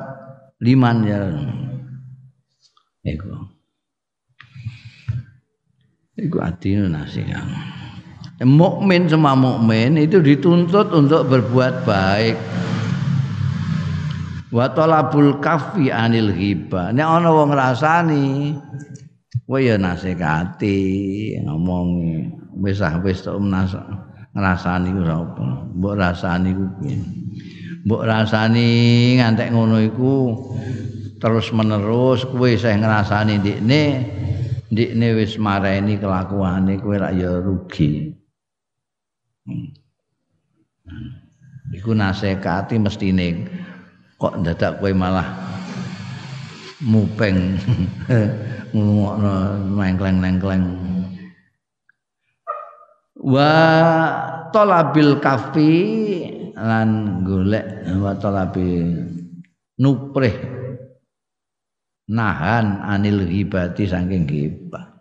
liman ya. Iku. Iku adine nasihat mukmin semua mukmin itu dituntut untuk berbuat baik. Wa talabul kafi anil ghibah. Nek ana wong ngrasani kowe ya nasihati ngomong wis ah wis tok ngrasani ku sapa mbok rasani ku piye? Mbok rasani ngantek ngono iku terus menerus kowe isih ngrasani ndikne ndikne wis mareni kelakuane kowe lak ya rugi. Hmm. Iku nasihati mestine kok dadak kowe malah mupeng ngomongno mengkleng-nengkleng. Wa talabil kafi lan golek wa talabi nuprih nahan anil ghibati saking ghibah.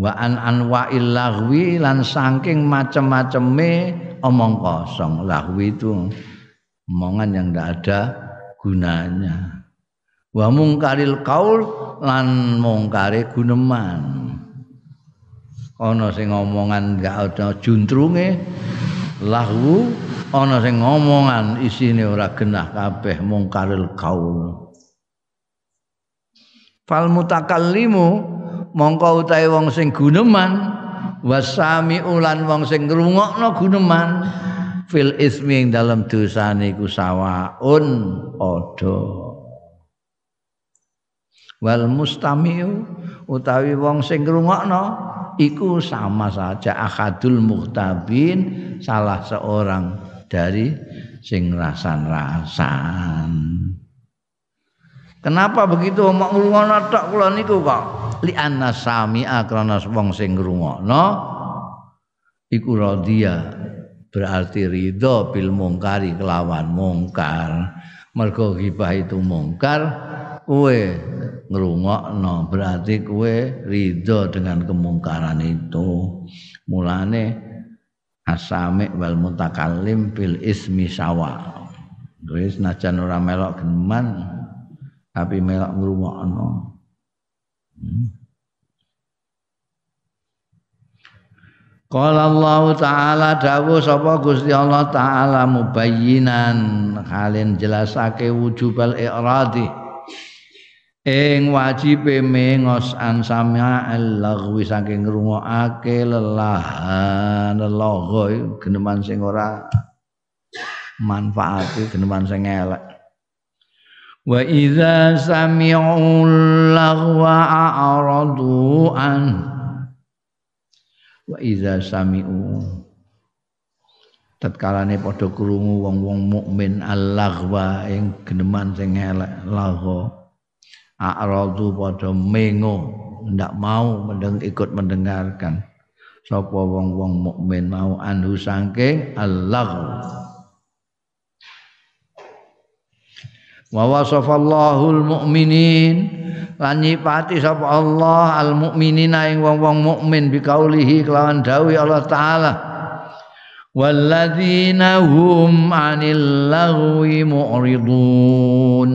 wa an anwa'il lahwi lan saking macem-maceme omong kosong lahwi itu omongan yang tidak ada gunanya. Wa mungkaril kaul lan mungkare guneman. Ana sing ngomongan enggak ada juntrunge lahu ana sing ngomongan isine ora genah kabeh mungkaril kaul. Fal mutakallimu mongko utahe wong sing guneman wasami ulan wong sing ngrungokno guneman fil ismi ing dalam dosane iku sawaun padha. Wal mustamiu utawi wong sing ngrungokno iku sama saja akadul muhtabin salah seorang dari sing rasan-rasan. Kenapa begitu? Omong ngrungokno tok kula niku kok. Li anna sami'a krana wong sing ngrungokno iku radhiya berarti ridho bil mungkari kelawan mungkar. Mergo ghibah itu mungkar kowe ngrungokno. Berarti kowe ridho dengan kemungkaran itu. Mulane asami wal mutakallim bil ismi sawa wis najan ora melok geneman tapi melok ngrungokno Qala Allah taala dawuh sapa Gusti Allah taala mubayyinan. Halin jelasake wujubal i'radi. Ing wajibe mengos an sama'al lagwi saking ngrungokake lelahan lelago geneman sing ora manfaati geneman sing elek. Wa idza sami'u lagwa a'radu an wa idza sami'u. Tatkalane padha krungu wong-wong mukmin al-laghwa ing geneman sing elek lagha a'radu padha mengo ndak mau mendeng ikut mendengarkan. Sapa wong-wong mukmin mau anhu saking al-laghwa. Wa wasafallahu almu'minin lan nyipati sapa Allah almu'minina ing wong-wong mukmin biqaulihi kelawan dawuh Allah taala. Walladzina hum 'anil lagwi mu'ridun.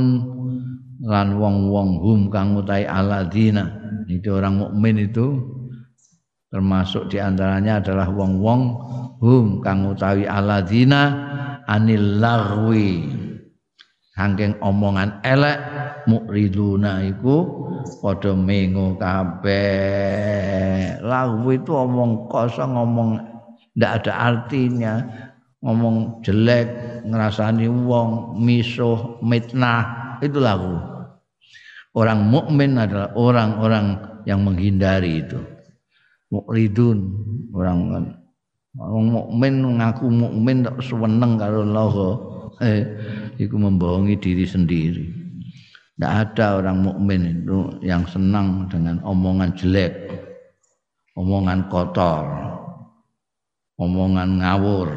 Lan wong-wong hum kang utahe alladzina. Itu orang mukmin itu termasuk di antaranya adalah wong-wong hum kang utawi alladzina anil lagwi saking omongan elek mukriduna iku padha mengo kabeh. Lagu itu omong kosong ngomong ndak ada artinya. Ngomong jelek ngerasani wong misuh mitnah itu lagu orang mukmin adalah orang-orang yang menghindari itu. Mukridun orang orang mukmin ngaku mukmin tak seneng karo Allah. Eh itu membohongi diri sendiri. Tidak ada orang mukmin itu yang senang dengan omongan jelek, omongan kotor, omongan ngawur,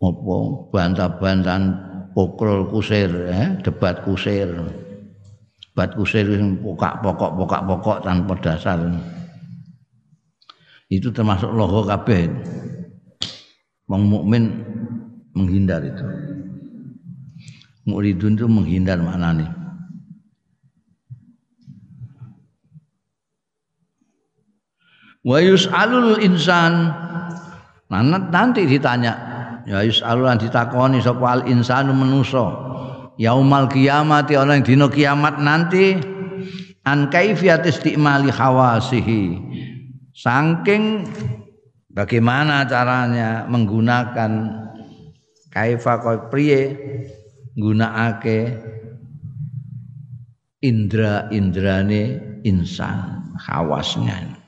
apa bantah-bantahan pokol kusir, eh, debat kusir, debat kusir yang pokok-pokok, pokok-pokok tanpa dasar. Itu termasuk logo kabeh. Wong mukmin menghindar itu. Muridun itu menghindar mana nih wa yus'alul insan. Nanti ditanya. Ya yus'alul ditakoni sapa al insanu manusa. Yaumal kiamati orang dino kiamat nanti. An kaifiyat istimali hawasihi saking bagaimana caranya menggunakan kaifa kaya priye? Nggunakake indra-indrane insan hawasnya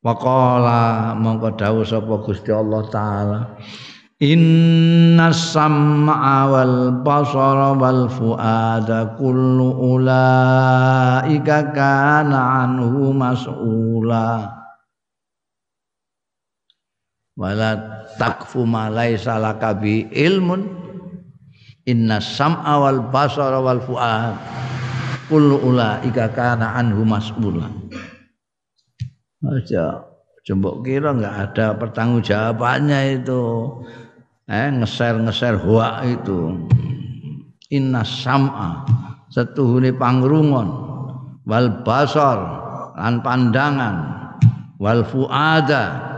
Waqala mongko dawuh sapa Gusti Allah taala. Inna sam'a wal basara wal fuada kullu ulaika kana anhu mas'ula wala takfu ma laisa laka bi ilmun. Inna sam'a wal basara wal fuad. Kullu ulaika kana anhu mas'ula. Aja jembok kira enggak ada pertanggungjawabannya itu. Eh ngeser-ngeser hoa itu. Inna sam'a setuhune pangrungon wal basar lan pandangan. Wal fuada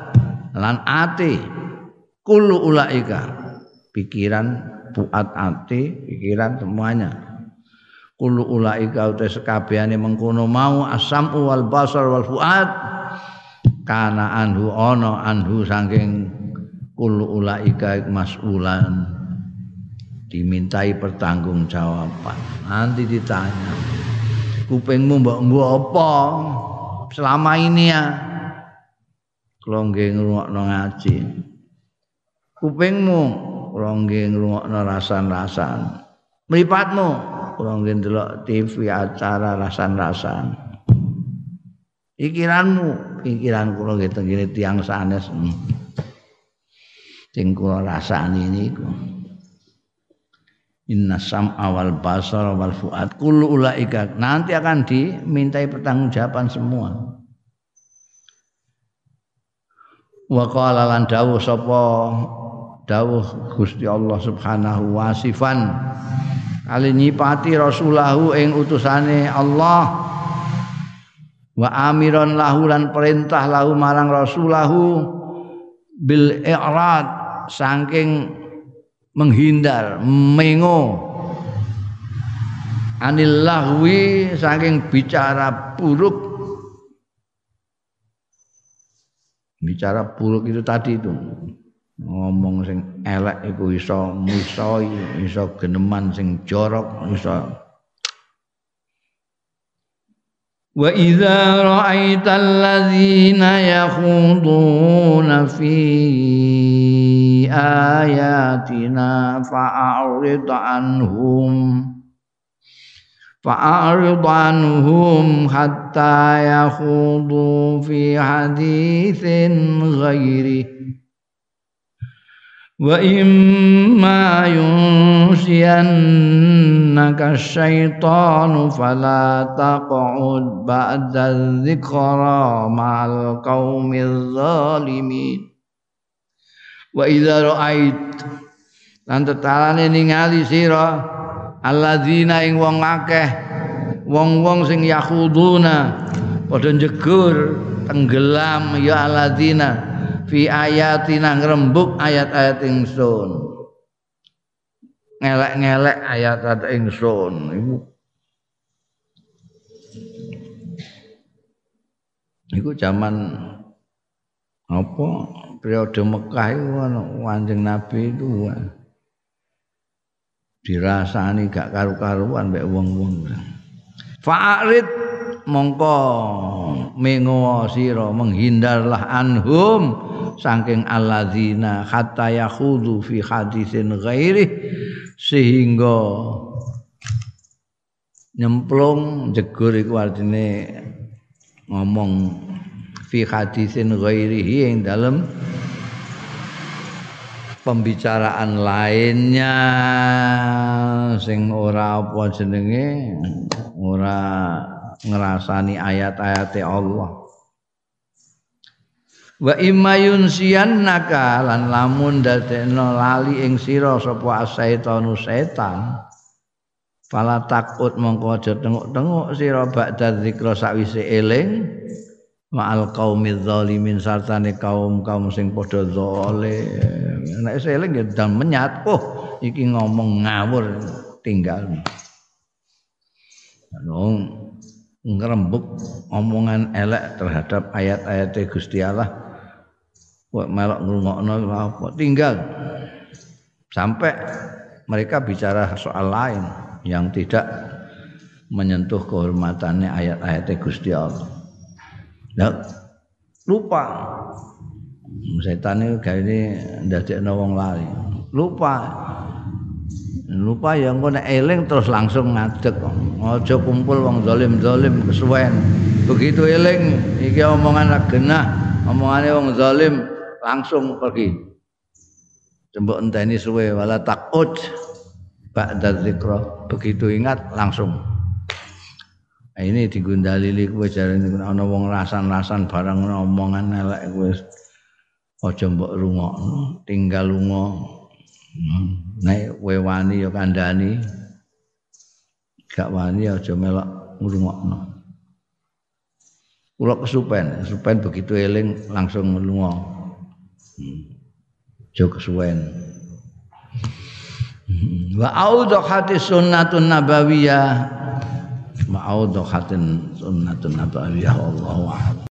lan ati kullu ulaika. Pikiran buat ati pikiran semuanya. Kullu ulaika uta sekabehane mengkono mau asam wal basar wal fuad. Kana anhu ana anhu saking kullu ulaika mas'ulan. Dimintai pertanggungjawaban nanti ditanya kupingmu mbok mbok apa? Selama ini ya kula nggih ngrungokno ngaji. Kupingmu kula nggih ngrungokno rasan-rasan. Mripatmu kula ndelok TV acara rasan-rasan. Pikiranmu pikiran kula nggih tengene tiyang sanes. Sing kula rasani niku. Inna sam'a wal basar wal fuad. Kullu ulaika nanti akan dimintai pertanggungjawaban semua wa qala lan dawuh sapa? Dawuh Gusti Allah Subhanahu wa sifan. Kali nyipati rasulahu ing utusane Allah. Wa amiron lahu lan perintah lahu marang rasulahu bil i'rad saking menghindar mengo. Anil lahwi saking bicara buruk bicara buruk itu tadi itu. Ngomong sing elek iku iso musa iso geneman sing jorok iso. Wa idza ra'aital ladzina yakhuduna fi ayatina fa'rid anhum فأعرض عنهم حتى يخوضوا في حديث غيره. وإما ينسينك الشيطان فلا تقعد بعد الذكرى مع القوم الظالمين. وإذا رأيت lan tetalane ningali sira alladzina ing wong akeh wong-wong sing yakhuduna padha jegur tenggelam ya alladzina fi ayatina ngrembug ayat-ayat ingsun. Ngelek-ngelek ayat-ayat ingsun iku. Iku zaman apa? Periode Mekah itu Kanjeng Nabi itu dirasani gak karu-karuan mek wong-wong. Fa'rid mongko mengo sira menghindarlah anhum saking alladzina hatta yakhudu fi hadisin ghairi sehingga nyemplung jegur iku artine ngomong fi hadisin ghairihi ing dalem pembicaraan lainnya. Sing ora apa jenenge? Ora ngerasani ayat-ayat Allah. Wa imayun siyannaka lan lamun dadekno lali ing sira sapa asaitanu setan fala takut mongko aja tenguk-tenguk sira ba'da zikra sakwise eling ma'al qaumil zalimin sartane kaum-kaum sing padha zalim nek eling ya dan menyat oh iki ngomong ngawur tinggal. Nung ngerembuk omongan elek terhadap ayat-ayat Gusti Allah. Wah, melok ngrungokno apa tinggal. Sampai mereka bicara soal lain yang tidak menyentuh kehormatannya ayat-ayat Gusti Allah. Nah, lupa setan itu kayak ini ndadekno wong lali. Lupa. Lupa ya engko nek eling terus langsung ngadeg. Aja kumpul wong zalim-zalim kesuwen. Begitu eling iki omongan ra genah, omongane wong zalim langsung pergi jembok enteni suwe wala takut ba'da dzikra begitu ingat langsung ini digundalili kowe jarene ana wong rasan-rasan barang omongan elek kowe aja mbok rungokno tinggal lunga. Nek kowe wani ya kandhani gak wani aja melok ngrungokno. Kula kesupen kesupen begitu eling langsung lunga. Jo kesuwen. Wa audhati sunnatun nabawiyah. Ma audhatin sunnatun nabawiyah wallahu a'lam.